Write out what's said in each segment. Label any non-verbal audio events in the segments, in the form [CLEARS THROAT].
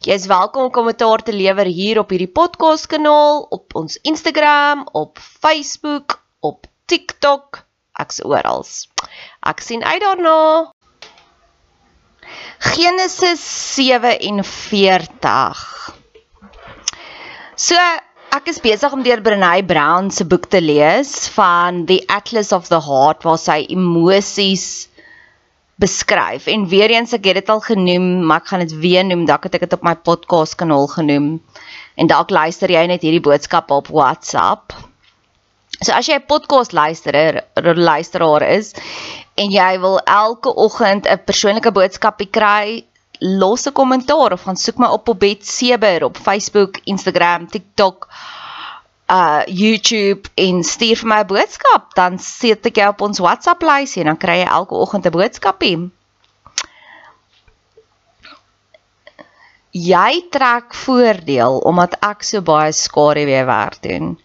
Jy is welkom om kommentaar te lewer hier op hierdie podcast kanaal, op ons Instagram, op Facebook, op TikTok, ek's oral. Ek sien uit daarna. Genesis 47. So, ek is besig om deur Brené Brown se boek te lees van The Atlas of the Heart waar sy emosies beskryf. En weer eens ek het dit al genoem maar ek gaan dit weer noem. Dalk het ek dit op my podcast kanaal genoem. En dalk luister jy net hierdie boodskap op WhatsApp. So as jy 'n podcast luisterer luisteraar is en jy wil elke oggend 'n persoonlike boodskapie kry los 'n kommentaar of gaan soek my op op Bet Seber op Facebook, Instagram, TikTok uh YouTube en stuur vir my 'n boodskap, dan sit ek jou op ons WhatsApp lys en dan kry jy elke oggend 'n boodskapie. Jy trek voordeel omdat ek so baie skaduwee werk doen.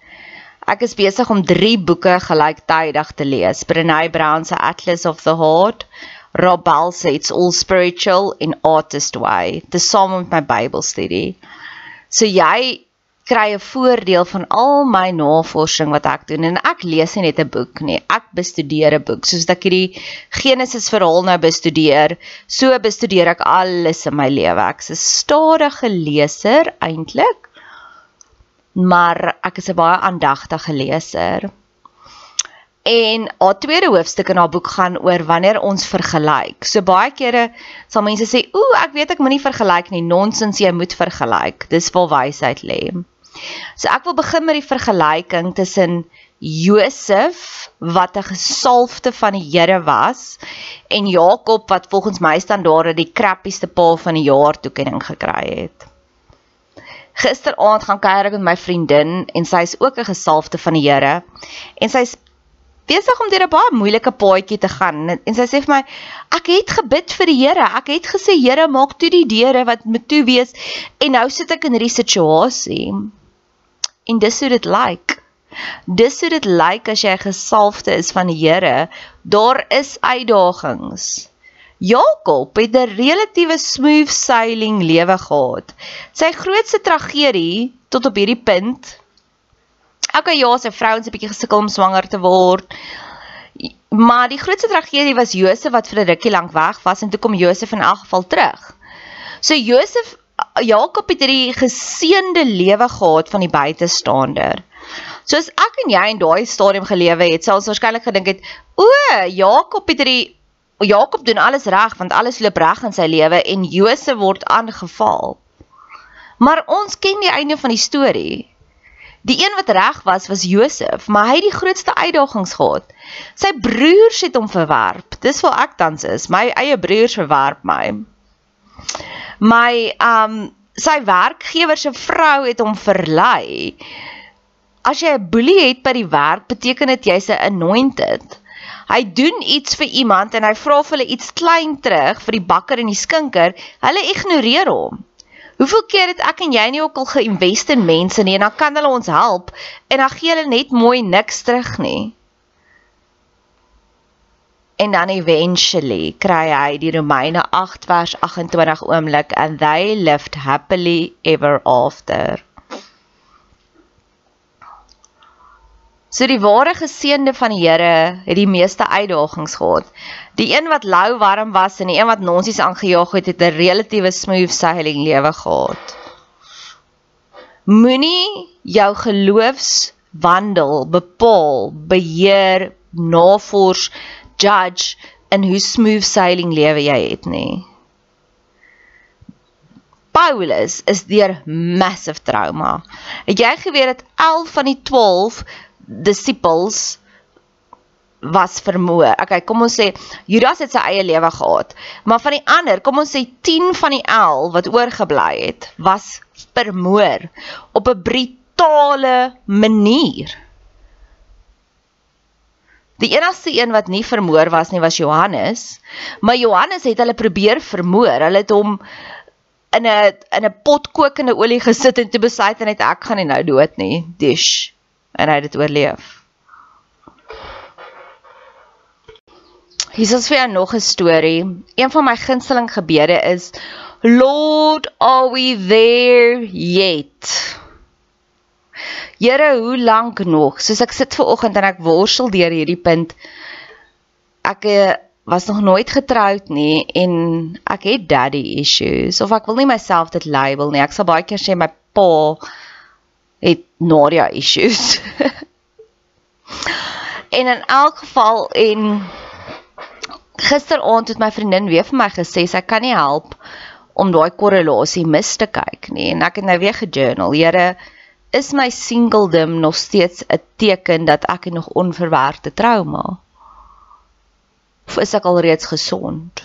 Ek is besig om 3 boeke gelyktydig te lees. Brené Brown se Atlas of the Heart, Rob Bell se It's All Spiritual en Artist Way, tesame met my Bybelstudie. So jy kry 'n voordeel van al my navorsing wat ek doen en ek lees nie net 'n boek nie, ek bestudeer 'n boek. Soos ek hierdie Genesis verhaal nou bestudeer, so bestudeer ek alles in my lewe. Ek's 'n stadige leser eintlik, maar ek is 'n baie aandagtige leser. En haar tweede hoofstuk in haar boek gaan oor wanneer ons vergelyk. So baie kere sal mense sê, "Ooh, ek weet ek moenie vergelyk nie. Nonsens, jy moet vergelyk." Dis waar wysheid lê. So ek wil begin met die vergelyking tussen Josef wat 'n gesalfde van die Here was en Jakob wat volgens my standaarde die krappieste pa van die jaar toekenning gekry het. Gisteraand gaan kuier ek met my vriendin en sy is ook 'n gesalfde van die Here en sy's besig om deur 'n baie moeilike paadjie te gaan en sy sê vir my ek het gebid vir die Here. Ek het gesê Here maak toe die deure wat moet toe wees en nou sit ek in hierdie situasie En dis hoe dit lyk. Dis hoe dit lyk as jy gesalfde is van die Here. Daar is uitdagings. Jakob het 'n relatiewe smooth sailing lewe gehad. Sy grootste tragedie tot op hierdie punt. Okay, ja, sy vrouens 'n bietjie gesukkel om swanger te word. Maar die grootste tragedie was Josef wat vir 'n rukkie lank weg was en toe kom Josef in elk geval terug. So Josef Jakob het hierdie geseënde lewe gehad van die buitestander. Soos ek en jy in daai stadium gelewe het, sou ons waarskynlik gedink het, o, Jakob het hierdie Jakob doen alles reg want alles loop reg in sy lewe en Josef word aangeval. Maar ons ken die einde van die storie. Die een wat reg was was Josef, maar hy het die grootste uitdagings gehad. Sy broers het hom verwerp. Dis waar ek tans is. My eie broers verwerp my. My um sy werkgewer se vrou het hom verlei. As jy 'n boelie het by die werk, beteken dit jy's 'n anointed. Hy doen iets vir iemand en hy vra vir hulle iets klein terug vir die bakker en die skinker. Hulle ignoreer hom. Hoeveel keer het ek en jy nie ook al geïnvest in mense nie en dan kan hulle ons help en dan gee hulle net mooi niks terug nie. En dan eventually kry hy die Romeine 8 vers 28 oomblik and they lived happily ever after. So die ware geseënde van die Here het die meeste uitdagings gehad. Die een wat lou warm was en die een wat nonsies aangejaag het, het 'n relatiewe smooth sailing lewe gehad. Moenie jou geloofswandel bepaal, beheer, navors, judge in hoe smooth sailing lewe jy het nie. Paulus is deur massive trauma. Het jy geweet dat 11 van die 12 disippels was vermoor. Okay, kom ons sê Judas het sy eie lewe gehad. Maar van die ander, kom ons sê 10 van die 11 wat oorgebly het, was vermoor op 'n brutale manier. Die enigste een wat nie vermoor was nie was Johannes, maar Johannes het hulle probeer vermoor. Hulle het hom in 'n in 'n pot kokende olie gesit en toe besluit en het ek gaan nie nou dood nie. Dish en hy het dit oorleef. Is vir jou nog 'n storie. Een van my gunsteling gebede is Lord, are we there yet? Here, hoe lank nog? Soos ek sit ver oggend en ek worstel deur hierdie punt. Ek eh, was nog nooit getroud nie en ek het daddy issues of ek wil nie myself dit label nie. Ek sal baie keer sê my pa het Nadia issues. [LAUGHS] en in elk geval en gisteraand het my vriendin weer vir my gesê sy kan nie help om daai korrelasie mis te kyk nie en ek het nou weer gejournal. Here, is my singledom nog steeds 'n teken dat ek nog onverwerkte trauma? Of is ek alreeds gesond?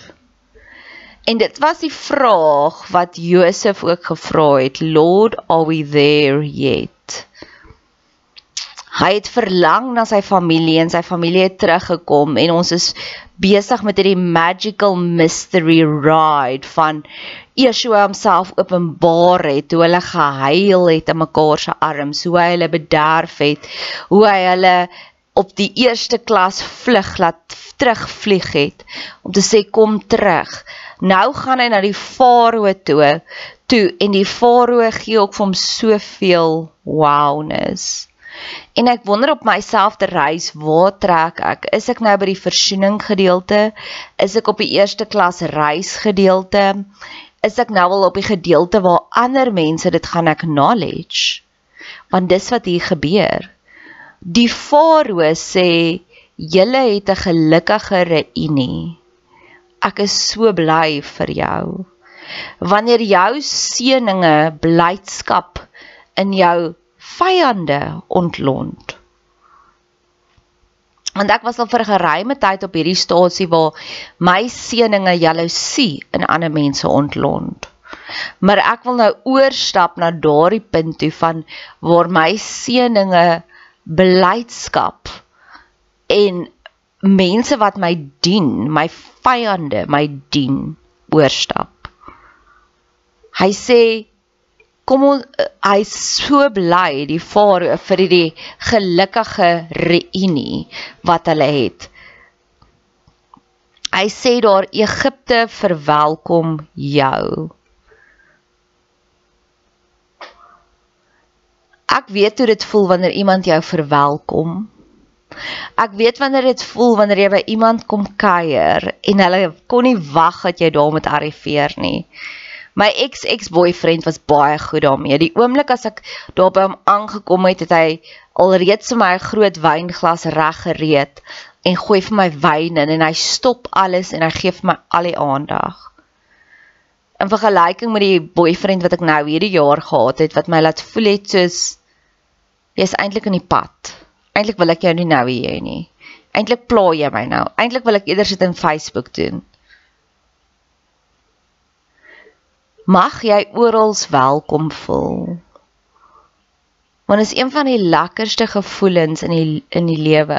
En dit was die vraag wat Josef ook gevra het, Lord, are we there yet? Hy het verlang na sy familie en sy familie het teruggekom en ons is besig met hierdie magical mystery ride van Yeshua homself openbaar het hoe hulle gehuil het in mekaar se arms, hoe hy hulle bederf het, hoe hy hulle op die eerste klas vlug laat terugvlieg het om te sê kom terug. Nou gaan hy na die farao toe, toe en die farao gee ook vir hom soveel wowness. En ek wonder op myself te reis, waar trek ek? Is ek nou by die versoening gedeelte? Is ek op die eerste klas reis gedeelte? Is ek nou al op die gedeelte waar ander mense dit gaan acknowledge? Want dis wat hier gebeur. Die farao sê, "Julle het 'n gelukkige reunie." ek is so bly vir jou. Wanneer jou seëninge blydskap in jou vyande ontlont. Want ek was al vir 'n geruime tyd op hierdie stasie waar my seëninge jaloesie in ander mense ontlont. Maar ek wil nou oorstap na daardie punt toe van waar my seëninge blydskap en mense wat my dien, my vyande my dien oorstap. Hy sê kom ons hy so bly die farao vir die gelukkige reunie wat hulle het. Hy sê daar Egipte verwelkom jou. Ek weet hoe dit voel wanneer iemand jou verwelkom. Ek weet wanneer dit voel wanneer jy by iemand kom kuier en hulle kon nie wag dat jy daar moet arriveer nie. My ex-ex-boyfriend was baie goed daarmee. Die oomblik as ek daar by hom aangekom het, het hy alreeds vir my 'n groot wynglas reg gereed en gooi vir my wyn in en hy stop alles en hy gee vir my al die aandag. In vergelyking met die boyfriend wat ek nou hierdie jaar gehad het wat my laat voel het soos jy's eintlik in die pad. Eintlik wil ek jou nie nou hê nie. Eintlik pla jy my nou. Eintlik wil ek eerder sit in Facebook doen. Mag jy oral welkom voel. Want is een van die lekkerste gevoelens in die in die lewe.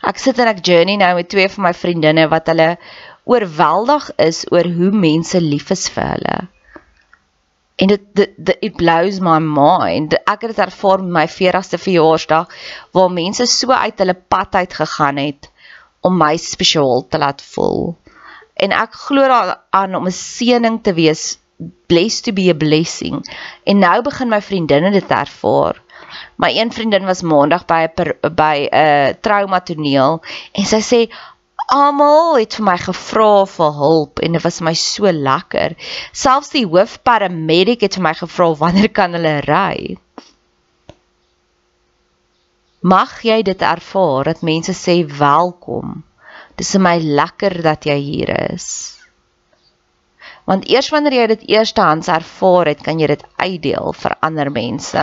Ek sit en ek journey nou met twee van my vriendinne wat hulle oorweldig is oor hoe mense lief is vir hulle. En dit dit it blows my mind. Ek het dit ervaar met my 40ste verjaarsdag waar mense so uit hulle pad uit gegaan het om my spesiaal te laat voel. En ek glo daaraan om 'n seëning te wees, blessed to be a blessing. En nou begin my vriendinne dit ervaar. My een vriendin was maandag by 'n by 'n uh, trauma toneel en sy sê almal het vir my gevra vir hulp en dit was my so lekker. Selfs die hoofparamedic het vir my gevra wanneer kan hulle ry. Mag jy dit ervaar dat mense sê welkom. Dis my lekker dat jy hier is. Want eers wanneer jy dit eerstehands ervaar het, kan jy dit uitdeel vir ander mense.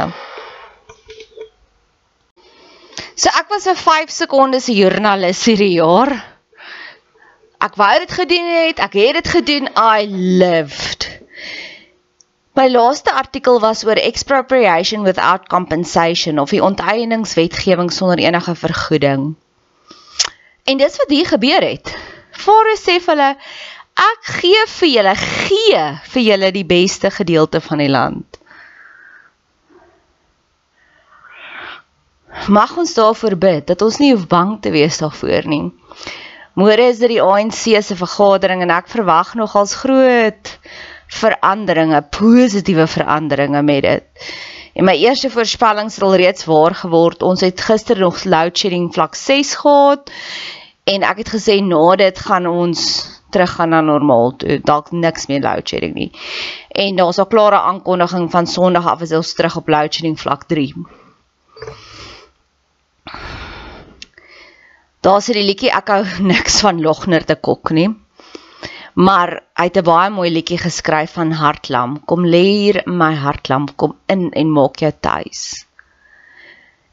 So ek was 'n 5 sekondes joernalis hierdie jaar. Ek wou dit gedoen het, ek het dit gedoen. I lived. My laaste artikel was oor expropriation without compensation of die onteieningswetgewing sonder enige vergoeding. En dis wat hier gebeur het. Faro sê vir hulle ek gee vir julle gee vir julle die beste gedeelte van die land. mag ons daarvoor bid dat ons nie hoef bang te wees daarvoor nie. Môre is dit die ANC se vergadering en ek verwag nogals groot veranderinge, positiewe veranderinge met dit. En my eerste voorspelling het al reeds waar geword. Ons het gister nog load shedding vlak 6 gehad en ek het gesê na dit gaan ons teruggaan na normaal toe. Dalk niks meer load shedding nie. En daar's 'n klare aankondiging van Sondag af is ons terug op load shedding vlak 3. Daar's hierdie liedjie ek hou [LAUGHS] niks van Logner te kok nie. Maar hy het 'n baie mooi liedjie geskryf van Hartlam. Kom lê hier my Hartlam, kom in en maak jou tuis.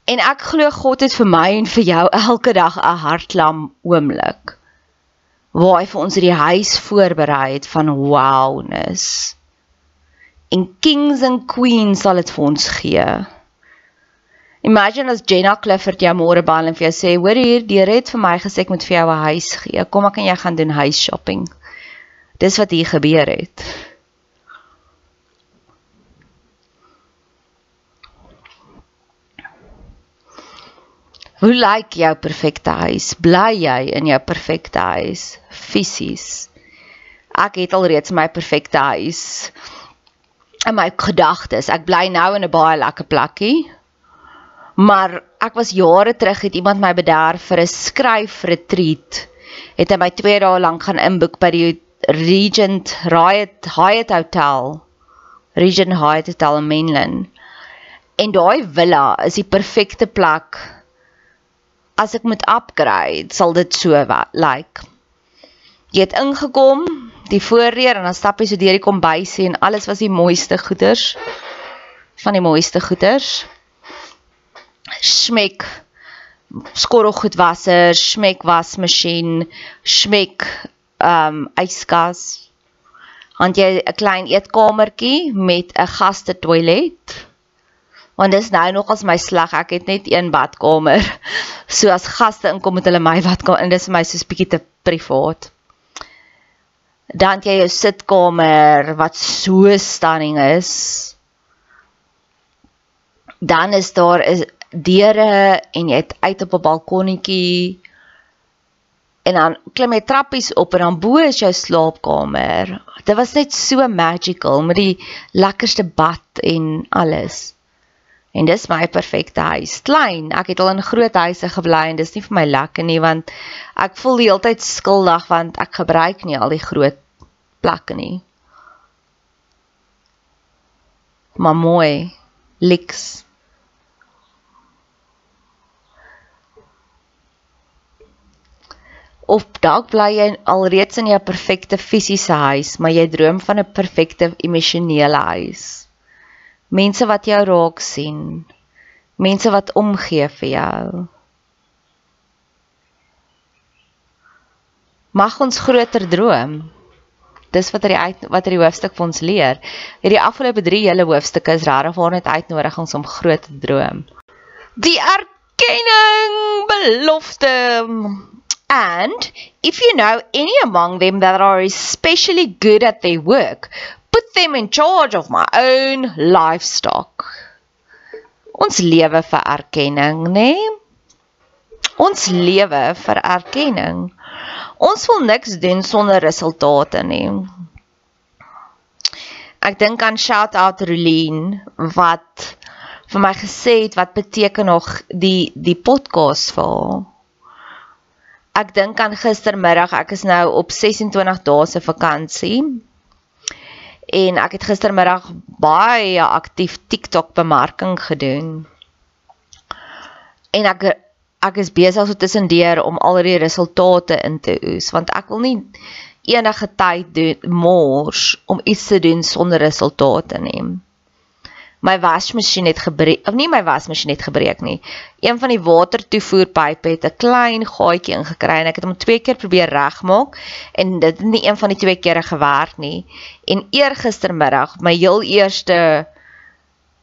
En ek glo God het vir my en vir jou elke dag 'n Hartlam oomblik. Waar hy vir ons hierdie huis voorberei het van wowness. En kings and queens sal dit vir ons gee. Imagine as Jenna Clifford jou môre bel en vir jou sê, "Hoor hier, die red vir my gesê ek moet vir jou 'n huis gee. Kom ek en jy gaan doen huis shopping." Dis wat hier gebeur het. Hoe lyk jou perfekte huis? Bly jy in jou perfekte huis fisies? Ek het al reeds my perfekte huis in my gedagtes. Ek bly nou in 'n baie lekker plekkie Maar ek was jare terug het iemand my bederf vir 'n skryf retreat. Het hy my 2 dae lank gaan inboek by die Regent Hyatt Hyatt Hotel. Regent Hyatt Hotel in Mainland. En daai villa is die perfekte plek. As ek moet upgrade, sal dit so lyk. Like. Jy het ingekom, die voordeur en dan stap jy so deur die kombuis en alles was die mooiste goeders van die mooiste goeders smek skorrelgoedwasser, smek wasmasjien, smek ehm um, yskas. Want jy 'n klein eetkamertjie met 'n gaste toilet. Want dis nou nog as my sleg, ek het net een badkamer. [LAUGHS] So as gaste inkom met hulle my badkamer dis vir my soos bietjie te privaat. Dan jy jou sitkamer wat so stunning is. Dan is daar 'n deure en jy het uit op 'n balkonnetjie en dan klim jy trappies op en dan bo is jou slaapkamer. Dit was net so magical met die lekkerste bad en alles. En dis my perfekte huis. Klein, ek het al in groot huise gebly en dis nie vir my lekker nie want ek voel die hele tyd skuldig want ek gebruik nie al die groot plekke nie. maar mooi, liks. Of dalk bly jy alreeds in jou perfekte fisiese huis, maar jy droom van 'n perfekte emosionele huis. Mense wat jou raak sien. Mense wat omgee vir jou. Mag ons groter droom. Dis wat hy uit wat hy die hoofstuk vir ons leer. Hierdie afgelope 3 hele hoofstukke is regtig waar net uitnodigings om groot te droom. Die erkenning belofte And if you know any among them that are especially good at their work, put them in charge of my own livestock. Ons lewe vir erkenning, nê? Nee? Ons lewe vir erkenning. Ons wil niks doen sonder resultate nie. Ek dink aan shout out Rolien wat vir my gesê het wat beteken nog die die podcast vir haar ek dink aan gistermiddag, ek is nou op 26 dae se vakansie. En ek het gistermiddag baie aktief TikTok bemarking gedoen. En ek ek is besig so tussendeur om al die resultate in te oes want ek wil nie enige tyd doen mors om iets te doen sonder resultate nie my wasmasjien het gebreek of nie my wasmasjien het gebreek nie. Een van die watertoevoerpype het 'n klein gaatjie ingekry en ek het hom twee keer probeer regmaak en dit het nie een van die twee kere gewerk nie. En eergistermiddag, my heel eerste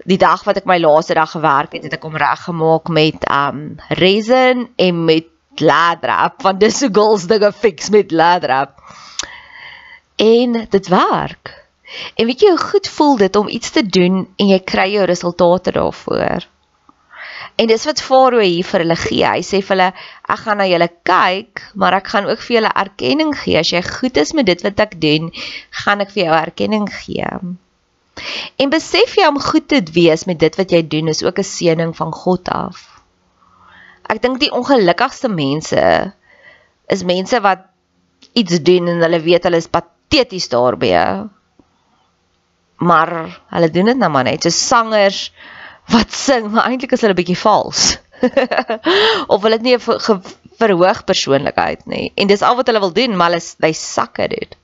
die dag wat ek my laaste dag gewerk het, het ek hom reggemaak met um resin en met ladrap want dis so girls dinge fix met ladrap. En dit werk. En weet jy hoe goed voel dit om iets te doen en jy kry jou resultate daarvoor? En dis wat Farao hier vir hulle gee. Hy sê vir hulle, ek gaan na julle kyk, maar ek gaan ook vir julle erkenning gee. As jy goed is met dit wat ek doen, gaan ek vir jou erkenning gee. En besef jy om goed te wees met dit wat jy doen is ook 'n seëning van God af. Ek dink die ongelukkigste mense is mense wat iets doen en hulle weet hulle is pateties daarbye maar hulle doen dit nou maar net. So sangers wat sing maar eintlik is hulle bietjie vals. [LAUGHS] Of hulle het nie 'n verhoog persoonlikheid nie. En dis al wat hulle wil doen maar hulle hy sakke dit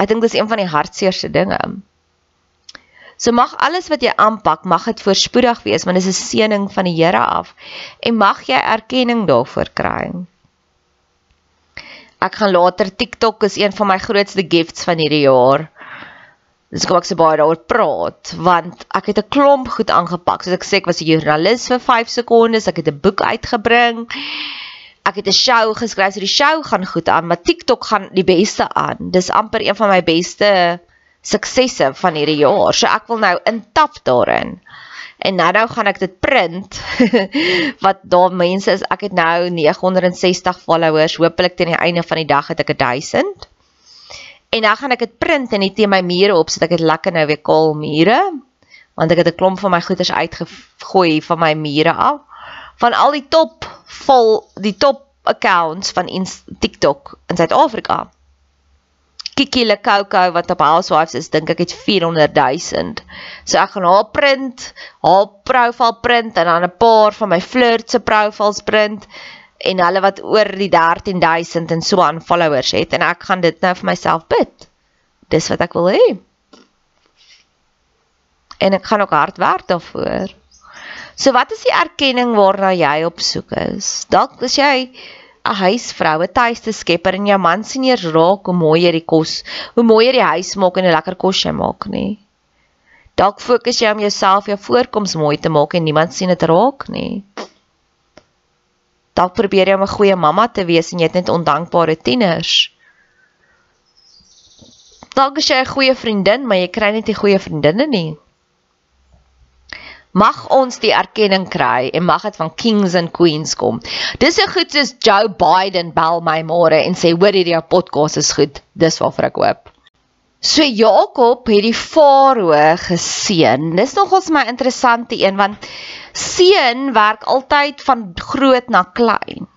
ek dink dis een van die hartseerste dinge. So mag alles wat jy aanpak mag dit voorspoedig wees want dit is 'n seëning van die Here af. En mag jy erkenning daarvoor kry. Ek gaan later TikTok is een van my grootste gifts van hierdie jaar Dis kom ek se baie daaroor praat want ek het 'n klomp goed aangepak. Soos ek sê ek was 'n joernalis vir 5 sekondes, ek het 'n boek uitgebring. Ek het 'n show geskryf, so die show gaan goed aan, maar TikTok gaan die beste aan. Dis amper een van my beste suksesse van hierdie jaar. So ek wil nou intap daarin. En nou nou gaan ek dit print [LAUGHS] wat daar mense is. Ek het nou 960 followers. Hoopelik teen die einde van die dag het ek 1000. En dan gaan ek dit print en net teen my mure op sodat ek dit lekker nou weer kaal mure. Want ek het 'n klomp van my goeders uitgegooi van my mure af. Van al die top vol die top accounts van TikTok in Suid-Afrika. Kiki Lekoko wat op Housewives is, dink ek het 400 000. So ek gaan haar print, haar profile print en dan 'n paar van my flirt se profiles print en hulle wat oor die 13000 en so aan followers het en ek gaan dit nou vir myself bid. Dis wat ek wil hê. En ek gaan ook hard werk daarvoor. So wat is die erkenning waarna jy op soek is? Dalk is jy 'n huisvrou, 'n tuiste skepper en jou man sien eers raak hoe mooi jy die kos, hoe mooi jy die huis maak en hoe lekker kos jy maak nie. Dalk fokus jy om jouself jou voorkoms mooi te maak en niemand sien dit raak nie dalk probeer jy om 'n goeie mamma te wees en jy het net ondankbare tieners. Dalk is jy 'n goeie vriendin, maar jy kry net nie goeie vriendinne nie. Mag ons die erkenning kry en mag dit van kings and queens kom. Dis so goed soos Joe Biden bel my môre en sê hoor hierdie podcast is goed. Dis waarvoor ek hoop. So Jakob het die farao geseën. Dis nogals my interessante een want seën werk altyd van groot na klein.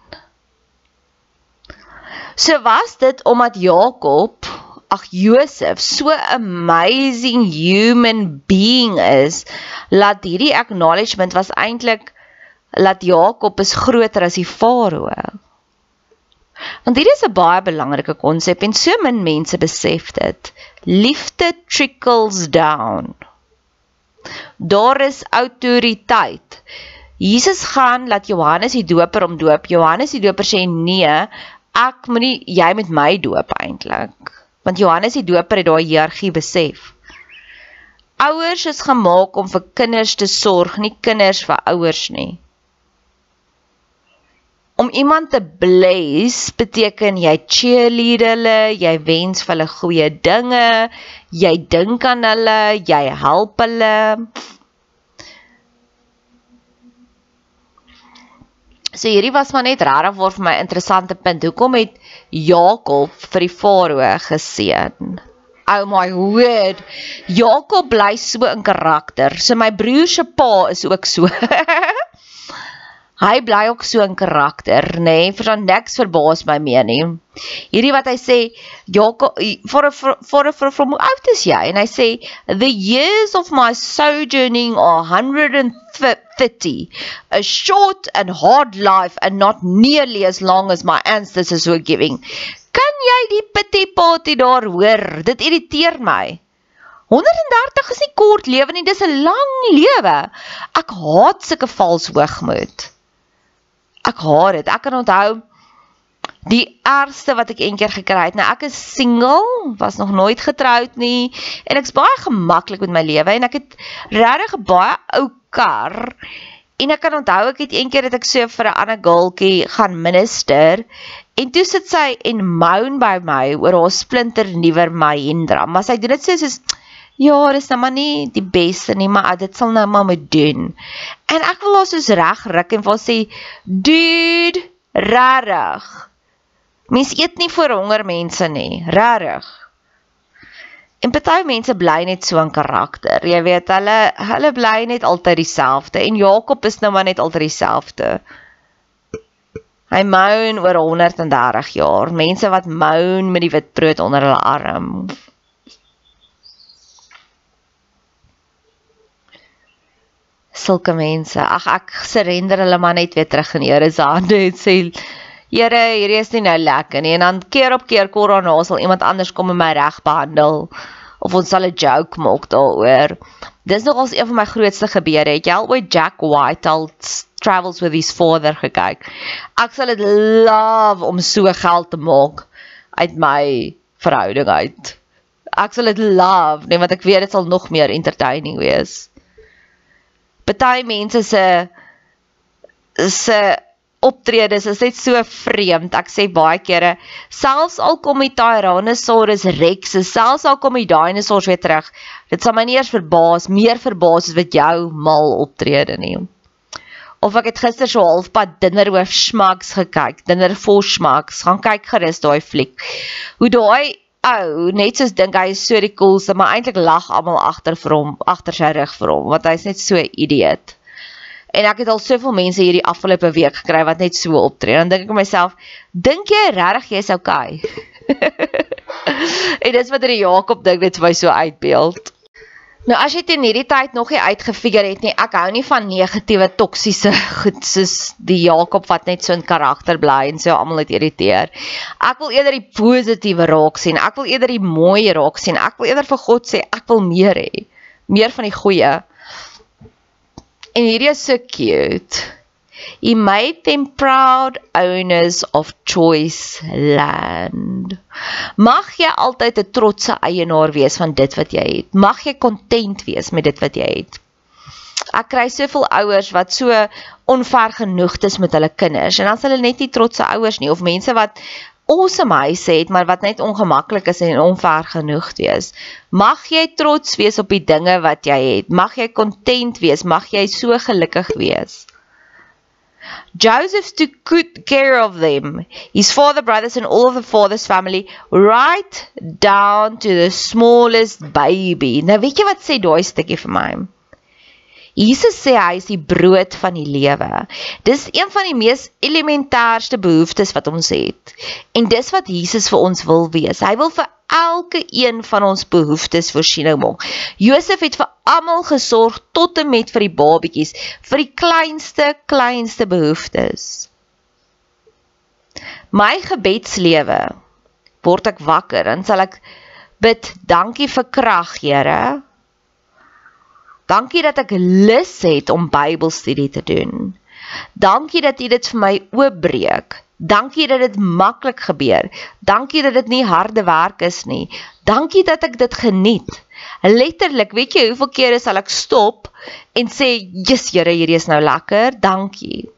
So was dit omdat Jakob ag Josef so amazing human being is laat hierdie acknowledgement was eintlik laat Jakob is groter as die farao. Want hierdie is 'n baie belangrike konsep en so min mense besef dit. Liefde trickles down. Daar is autoriteit. Jesus gaan laat Johannes die doper om doop. Johannes die doper sê nee, ek moenie jy met my doop eintlik. Want Johannes die doper het daai hiërargie besef. Ouers is gemaak om vir kinders te sorg, nie kinders vir ouers nie. Om iemand te bless beteken jy cheerlead hulle, jy wens vir hulle goeie dinge, jy dink aan hulle, jy help hulle. So hierdie was maar net regtig vir my interessante punt. Hoekom het Jakob vir die farao geseën? Oh my word. Jakob bly so in karakter. So my broer se pa is ook so. [LAUGHS] hy bly ook so in karakter, nê? Nee, vir dan niks verbaas my meer nie. Hierdie wat hy sê, Jakob for for for for from oud is jy en hy sê the years of my sojourning are 130 a short and hard life and not nearly as long as my ancestors were giving. Kan jy die pity party daar hoor? Dit irriteer my. 130 is nie kort lewe nie, dis 'n lang lewe. Ek haat sulke vals hoogmoed ek haat dit. Ek kan onthou die ergste wat ek eendag gekry het. Nou ek is single, was nog nooit getroud nie en ek's baie gemaklik met my lewe en ek het regtig 'n baie ou kar. En ek kan onthou ek het eendag het ek so vir 'n ander girltjie gaan minister en toe sit sy en moan by my oor haar splinter nuwer Mahindra. Maar sy doen dit so soos Ja, dis nou maar nie die beste nie, maar dit sal nou maar moet doen. En ek wil haar soos reg ruk en vir sê, "Dude, regtig. Mens eet nie vir honger mense nie, regtig." En party mense bly net so in karakter. Jy weet, hulle hulle bly net altyd dieselfde en Jakob is nou maar net altyd dieselfde. Hy moan oor 130 jaar. Mense wat moan met die wit brood onder hulle arm. Sulke mense. Ag ek surrender hulle maar net weer terug in Here se hande en sê Here, hierdie is nie nou lekker nie. En dan keer op keer kom daar nou sal iemand anders kom en my reg behandel of ons sal 'n joke maak daaroor. Dis nogals een van my grootste gebeure. Het jy al ooit Jack White al Travels with his father gekyk? Ek sal dit love om so geld te maak uit my verhouding uit. Ek sal dit love, nee, want ek weet dit sal nog meer entertaining wees party mense se se optredes is net so vreemd. Ek sê baie kere, selfs al kom die Tyrannosaurus Rex, selfs al kom die dinosaurs weer terug, dit sal my nie eers verbaas, meer verbaas as wat jou mal optrede nie. Of ek het gister so halfpad dinner with schmucks gekyk, dinner for schmucks, gaan kyk gerus daai fliek. Hoe daai ou net soos dink hy is so die coolste, maar eintlik lag almal agter vir hom, agter sy rug vir hom, want hy's net so 'n idioot. En ek het al soveel mense hierdie afgelope week gekry wat net so optree. Dan dink ek myself, dink jy regtig jy's okay? [LAUGHS] en dis wat hierdie Jakob dink dit vir my so uitbeeld. Nou as jy teen hierdie tyd nog nie uitgefigure het nie, ek hou nie van negatiewe toksiese goed soos die Jakob wat net so in karakter bly en so almal net irriteer. Ek wil eerder die positiewe raak sien. Ek wil eerder die mooi raak sien. Ek wil eerder vir God sê ek wil meer hê. Meer van die goeie. En hierdie is so cute. He made them proud owners of choice land. Mag jy altyd 'n trotse eienaar wees van dit wat jy het. Mag jy kontent wees met dit wat jy het. Ek kry soveel ouers wat so onvergenoegd is met hulle kinders en dan is hulle net nie trotse ouers nie of mense wat awesome huise het maar wat net ongemaklik is en onvergenoegd wees. Mag jy trots wees op die dinge wat jy het. Mag jy kontent wees. Mag jy so gelukkig wees. Joseph took good care of them, his father, brothers, and all of the father's family, right down to the smallest baby. Nou weet jy wat sê daai stukkie vir my? Jesus sê hy is die brood van die lewe. Dis een van die mees elementêrste behoeftes wat ons het. En dis wat Jesus vir ons wil wees. Hy wil vir elke een van ons behoeftes voorsiening maak. Josef het vir almal gesorg tot en met vir die babetjies, vir die kleinste kleinste behoeftes. My gebedslewe word ek wakker en sal ek bid, dankie vir krag, Here. Dankie dat ek lus het om Bybelstudie te doen. Dankie dat U dit vir my oopbreek. Dankie dat dit maklik gebeur. Dankie dat dit nie harde werk is nie. Dankie dat ek dit geniet. Letterlik, weet jy hoeveel kere sal ek stop en sê, "Jesus Here, hierdie is nou lekker. Dankie."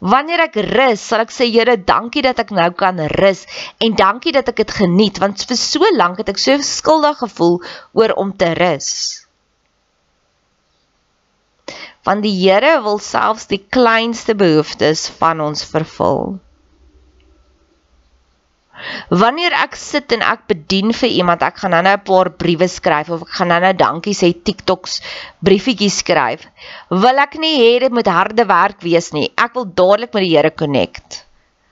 Wanneer ek rus, sal ek sê, "Here, dankie dat ek nou kan rus en dankie dat ek dit geniet want vir so lank het ek so skuldig gevoel oor om te rus." want die Here wil selfs die kleinste behoeftes van ons vervul. Wanneer ek sit en ek bedien vir iemand, ek gaan nou-nou 'n paar briewe skryf of ek gaan nou-nou dankie sê TikToks briefietjies skryf, wil ek nie hê dit moet harde werk wees nie. Ek wil dadelik met die Here connect.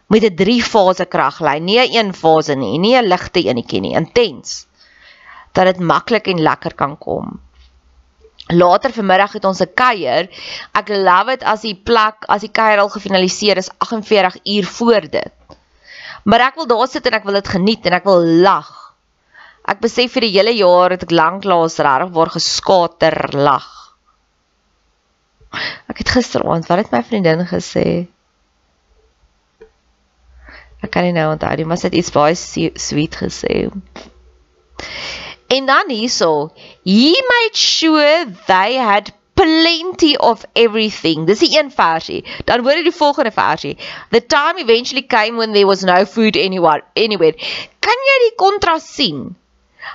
Met 'n 3-fase kraglyn, nie 'n een-fase nie, nie 'n ligte enetjie nie, intens. Dat dit maklik en lekker kan kom. Later vanmiddag het ons 'n kuier. Ek love it as die plek, as die kuier al gefinaliseer is 48 uur voor dit. Maar ek wil daar sit en ek wil dit geniet en ek wil lag. Ek besef vir die hele jaar het ek lanklaas regtig waar geskater lag. Ek het gisteraand, wat het my vriendin gesê? Ek kan nie nou onthou nie, maar sy het iets baie sweet gesê. En dan hierso, he made sure they had plenty of everything. Dis die een versie. Dan hoor jy die volgende versie. The time eventually came when there was no food anywhere anywhere. Kan jy die kontras sien?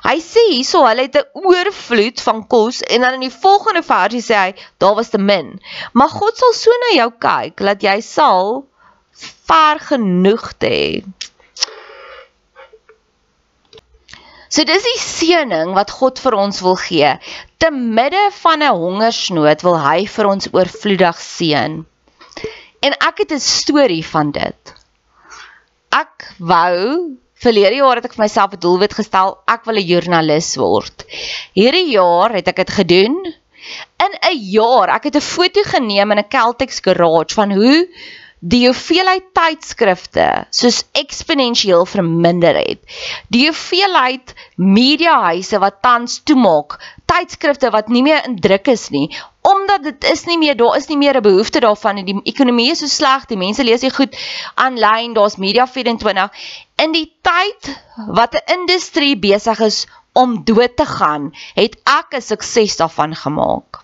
Hy sê hierso hulle het 'n oorvloed van kos en dan in die volgende versie sê hy daar was te min. Maar God sal so na jou kyk dat jy sal ver genoeg hê. So dis die seëning wat God vir ons wil gee. Te midde van 'n hongersnood wil hy vir ons oorvloedig seën. En ek het 'n storie van dit. Ek wou verlede jaar het ek vir myself 'n doelwit gestel, ek wil 'n joernalis word. Hierdie jaar het ek dit gedoen. In 'n jaar, ek het 'n foto geneem in 'n Celtics garage van hoe die hoeveelheid tydskrifte soos eksponensieel verminder het. Die hoeveelheid mediahuise wat tans toemaak, tydskrifte wat nie meer in druk is nie, omdat dit is nie meer daar is nie meer 'n behoefte daarvan nie. Die ekonomie is so sleg, die mense lees nie goed aanlyn, daar's Media 24. In die tyd wat 'n industrie besig is om dood te gaan, het ek 'n sukses daarvan gemaak.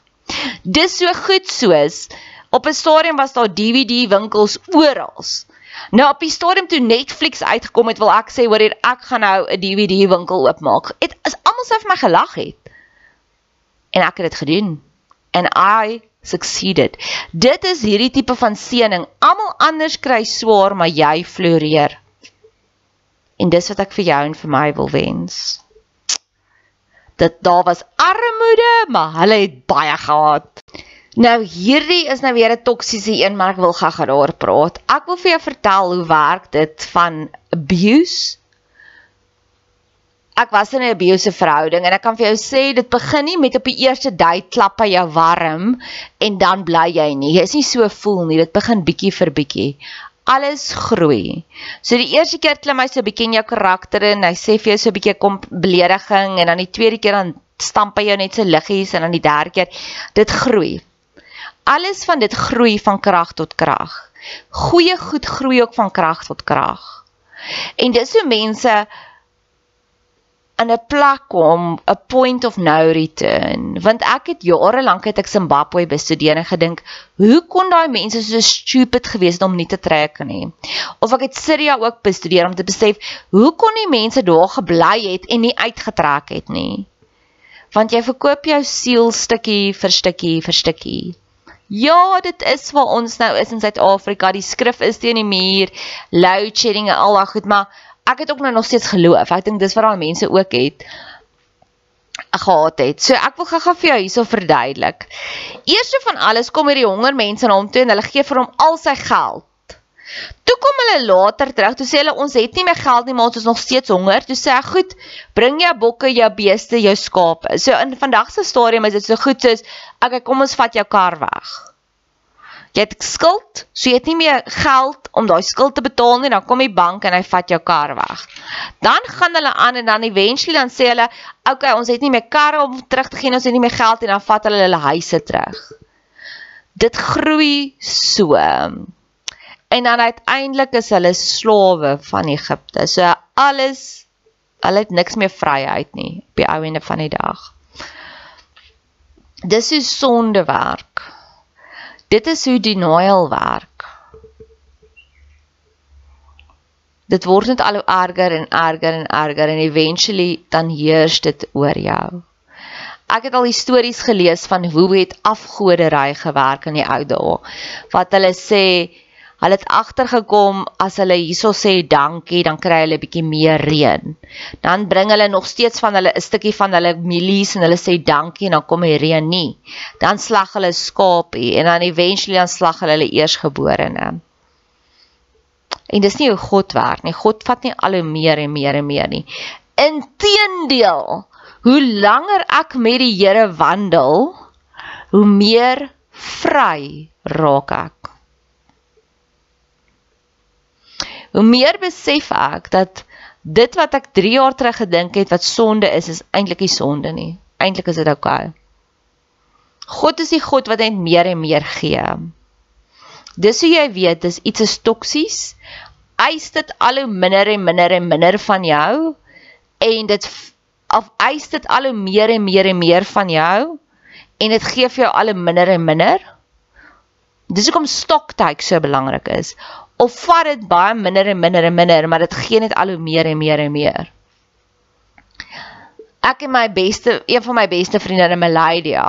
Dis so goed soos Op 'n stadium was daar DVD winkels oral. Nou op die stadium toe Netflix uitgekom het, wil ek sê hoor hier ek gaan nou 'n DVD winkel oopmaak. Dit is almal sê vir my gelag het. En ek het dit gedoen. And I succeeded. Dit is hierdie tipe van seëning. Almal anders kry swaar, maar jy floreer. En dis wat ek vir jou en vir my wil wens. Dit daar was armoede, maar hulle het baie gehad. Nou hierdie is nou weer 'n toksiese een, maar ek wil gou-gou daar praat. Ek wil vir jou vertel hoe werk dit van abuse. Ek was in 'n abuse verhouding en ek kan vir jou sê dit begin nie met op die eerste date klap hy jou warm en dan bly jy nie. Jy is nie so voel nie. Dit begin bietjie vir bietjie. Alles groei. So die eerste keer klim hy so 'n bietjie in jou karakter en hy sê vir jou so 'n bietjie kom belediging en dan die tweede keer dan stamp hy jou net so liggies en dan die derde keer dit groei alles van dit groei van krag tot krag. Goeie goed groei ook van krag tot krag. En dis hoe mense in 'n plek kom, 'n point of no return, want ek het jare lank het ek Zimbabwe bestudeer en gedink, hoe kon daai mense so stupid gewees het om nie te trek nie? Of ek het Syria ook bestudeer om te besef, hoe kon die mense daar gebly het en nie uitgetrek het nie? Want jy verkoop jou siel stukkie vir stukkie vir stukkie. Ja, dit is waar ons nou is in Suid-Afrika. Die skrif is teen die muur. Load shedding en al daai goed, maar ek het ook nou nog steeds geloof. Ek dink dis wat daai mense ook het gehad het. So ek wil gou-gou vir jou hierso verduidelik. Eerste van alles kom hierdie honger mense na hom toe en hulle gee vir hom al sy geld. Toe kom hulle later terug, toe sê hulle ons het nie meer geld nie, maar ons is nog steeds honger. Toe sê ek, "Goed, bring jou bokke, jou beeste, jou skape." So in vandag se stadium is dit so goed soos, "Oké, kom ons vat jou kar weg." Jy het skuld, so jy het nie meer geld om daai skuld te betaal nie, dan kom die bank en hy vat jou kar weg. Dan gaan hulle aan en dan eventually dan sê hulle, "Oké, okay, ons het nie meer karre om terug te gee, ons het nie meer geld nie," dan vat hulle hulle huise terug. Dit groei so en dan uiteindelik is hulle slawe van Egipte. So alles hulle het niks meer vryheid nie op die ou ende van die dag. Dis hoe sonde werk. Dit is hoe denial werk. Dit word net al hoe erger en erger en erger en eventually dan heers dit oor jou. Ek het al stories gelees van hoe het afgodery gewerk in die ou dae. Wat hulle sê Hulle het agtergekom as hulle hierso sê dankie, dan kry hulle 'n bietjie meer reën. Dan bring hulle nog steeds van hulle 'n stukkie van hulle mielies en hulle sê dankie en dan kom die reën nie. Dan slag hulle skapie en dan eventually dan slag hulle hulle eersgeborene. En dis nie hoe God werk nie. God vat nie al hoe meer en meer en meer nie. Inteendeel, hoe langer ek met die Here wandel, hoe meer vry raak ek. Hoe meer besef ek dat dit wat ek 3 jaar terug gedink het wat sonde is, is eintlik nie sonde nie. Eintlik is dit oukei. God is die God wat net meer en meer gee. Dis hoe jy weet dis iets is toksies. Eis dit al hoe minder en minder en minder van jou en dit of eis dit al hoe meer en meer en meer van jou en dit gee vir jou al hoe minder en minder. Dis hoekom stocktake so belangrik is of vat dit baie minder en minder en minder, maar dit gee net al hoe meer en meer en meer. Ek en my beste, een van my beste vriende in Malaysia.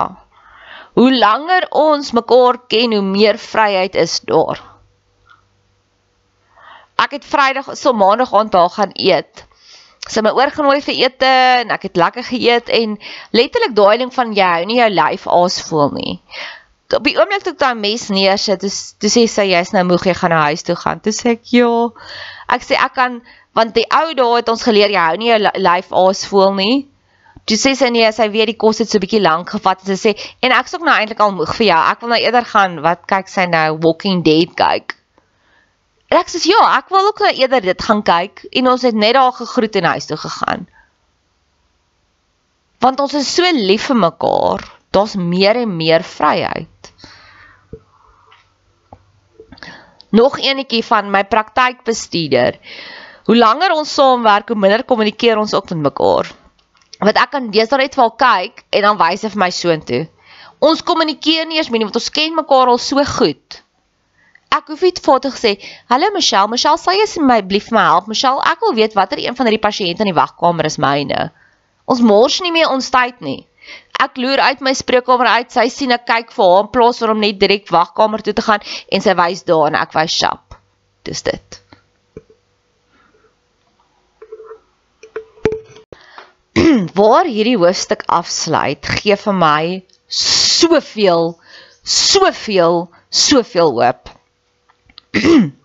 Hoe langer ons mekaar ken, hoe meer vryheid is daar. Ek het Vrydag so Maandag aand daar gaan eet. Sy my oorgenooi vir ete en ek het lekker geëet en letterlik daai ding van jy hou nie jou lyf aas voel nie op die oomblik toe ek daai mes neersit, dis dis sê sy jy's nou moeg, jy gaan na huis toe gaan. Toe sê ek ja. Ek sê ek kan want die ou dae het ons geleer jy hou nie jou lyf aas voel nie. Toe sê sy nee, sy weet die kos het so 'n bietjie lank gevat. Sy sê en ek sê ook nou eintlik al moeg vir jou. Ek wil nou eerder gaan wat kyk sy nou Walking Dead kyk. En ek sê ja, ek wil ook nou eerder dit gaan kyk en ons het net daar gegroet en huis toe gegaan. Want ons is so lief vir mekaar. Daar's meer en meer vryheid. Nog eenetjie van my praktykbestuurder. Hoe langer ons saamwerk, hoe minder kommunikeer ons ook met mekaar. Wat ek kan deesdae net wel kyk en dan wys hy vir my soontoe. Ons kommunikeer nie eers meer nie want ons ken mekaar al so goed. Ek hoef nie vir te sê, "Hallo Michelle, Michelle, sal jy asseblief my help? Michelle, ek wil weet watter een van hierdie pasiënte in die wagkamer is myne." Ons mors nie meer ons tyd nie. Ek loer uit my spreekkamer uit. Sy sien ek kyk vir haar in plaas van om net direk wagkamer toe te gaan en sy wys daar en ek wys shop. Dis dit. [CLEARS THROAT] Waar hierdie hoofstuk afsluit, gee vir my soveel soveel soveel hoop. [CLEARS THROAT]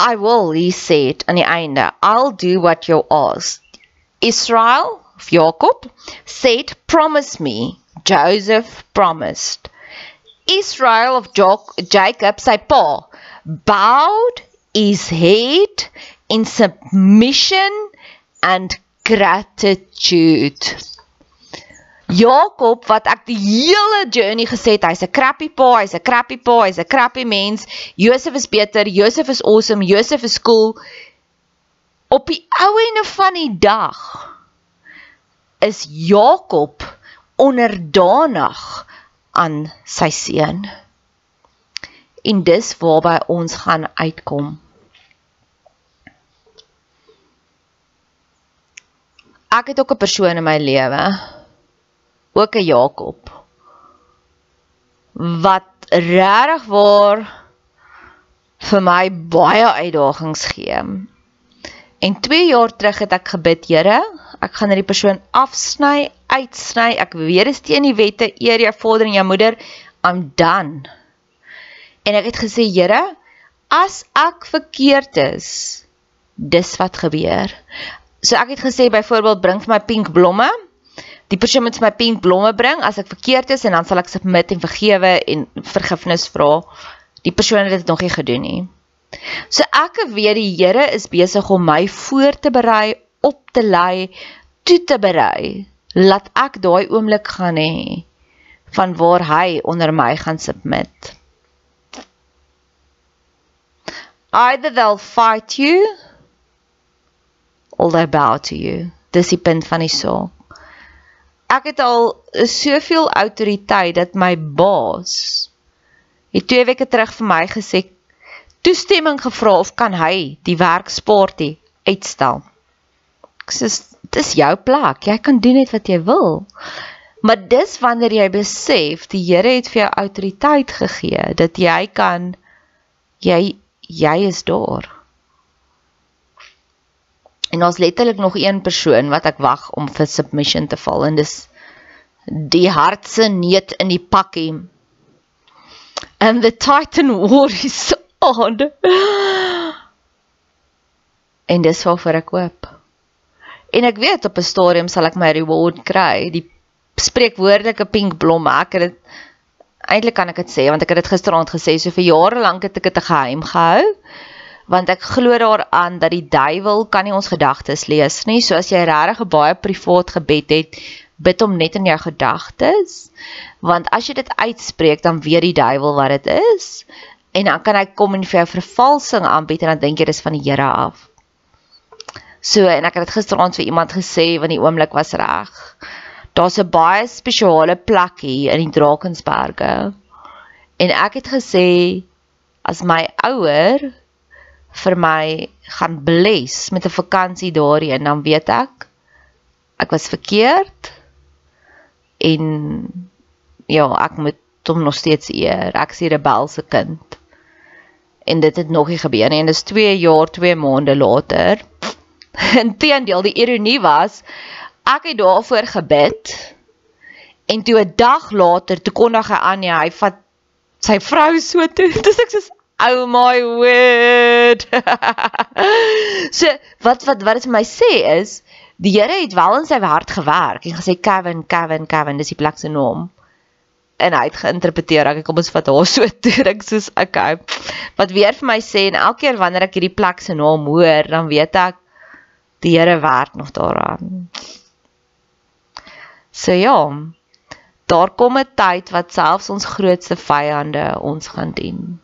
I will, he said aan die einde. I'll do what you ask. Israel, Jacob, said, Promise me. Joseph promised. Israel of Jacob, sy pa, bowed his head in submission and gratitude. Jakob wat ek die hele journey gesê het, hy's 'n crappy pa, hy's 'n crappy pa, hy's 'n crappy mens. Josef is beter, Josef is awesome, Josef is cool op die ou ene van die dag is Jakob onderdanig aan sy seun. En dis waarby ons gaan uitkom. Ek het ook 'n persoon in my lewe, ook 'n Jakob wat regtig waar vir my baie uitdagings gee. En 2 jaar terug het ek gebid, Here, ek gaan hierdie persoon afsny, uitsny. Ek weet dit is teen die wette, eer jou vader en jou moeder. I'm done. En ek het gesê, Here, as ek verkeerd is, dis wat gebeur. So ek het gesê byvoorbeeld bring vir my pink blomme. Die persoon moet my pink blomme bring as ek verkeerd is en dan sal ek submit en vergewe en vergifnis vra. Die persoon het dit nog nie gedoen nie. So ek weet die Here is besig om my voor te berei, op te lei, toe te berei. Laat ek daai oomblik gaan hê van waar hy onder my gaan submit. Either they'll fight you or they bow to you. Dis die punt van die saak. Ek het al soveel autoriteit dat my baas het 2 weke terug vir my gesê toestemming gevra of kan hy die werkspaartjie uitstel. Ek sê dis jou plek. Jy kan doen net wat jy wil. Maar dis wanneer jy besef die Here het vir jou autoriteit gegee dat jy kan jy jy is daar. En ons letterlik nog een persoon wat ek wag om vir submission te val en dis die hartse neet in die pakkie. And the Titan war is on. [GASPS] En dis waarvoor ek hoop. En ek weet op 'n stadium sal ek my reward kry. Die spreekwoordelike pink blom. Ek het dit eintlik kan ek dit sê want ek het dit gisteraand gesê so vir jare lank het ek dit 'n geheim gehou want ek glo daaraan dat die duiwel kan nie ons gedagtes lees nie. So as jy regtig 'n baie privaat gebed het, bid hom net in jou gedagtes. Want as jy dit uitspreek, dan weet die duiwel wat dit is en dan kan hy kom en vir jou vervalsing aanbied en dan dink jy dis van die Here af. So en ek het dit gisteraand vir iemand gesê want die oomblik was reg daar's 'n baie spesiale plek hier in die Drakensberge. En ek het gesê as my ouer vir my gaan bless met 'n vakansie daarheen, dan weet ek ek was verkeerd en ja, ek moet hom nog steeds eer. Ek is die rebelse kind. En dit het nog nie gebeur nie en dis 2 jaar, 2 maande later. [LAUGHS] Inteendeel, die ironie was ek het daarvoor gebid en toe 'n dag later toe kondig hy aan ja, hy vat sy vrou so toe. [LAUGHS] Dis ek sê oh my word. [LAUGHS] so wat wat wat dit vir my sê is die Here het wel in sy hart gewerk en gesê Kevin, Kevin, Kevin, dis die plek se naam. En hy het geïnterpreteer, ek kom ons vat haar so [LAUGHS] toe, ek soos okay. Wat weer vir my sê en elke keer wanneer ek hierdie plek se naam hoor, dan weet ek die Here werk nog daaraan. So ja, daar kom 'n tyd wat selfs ons grootste vyande ons gaan dien.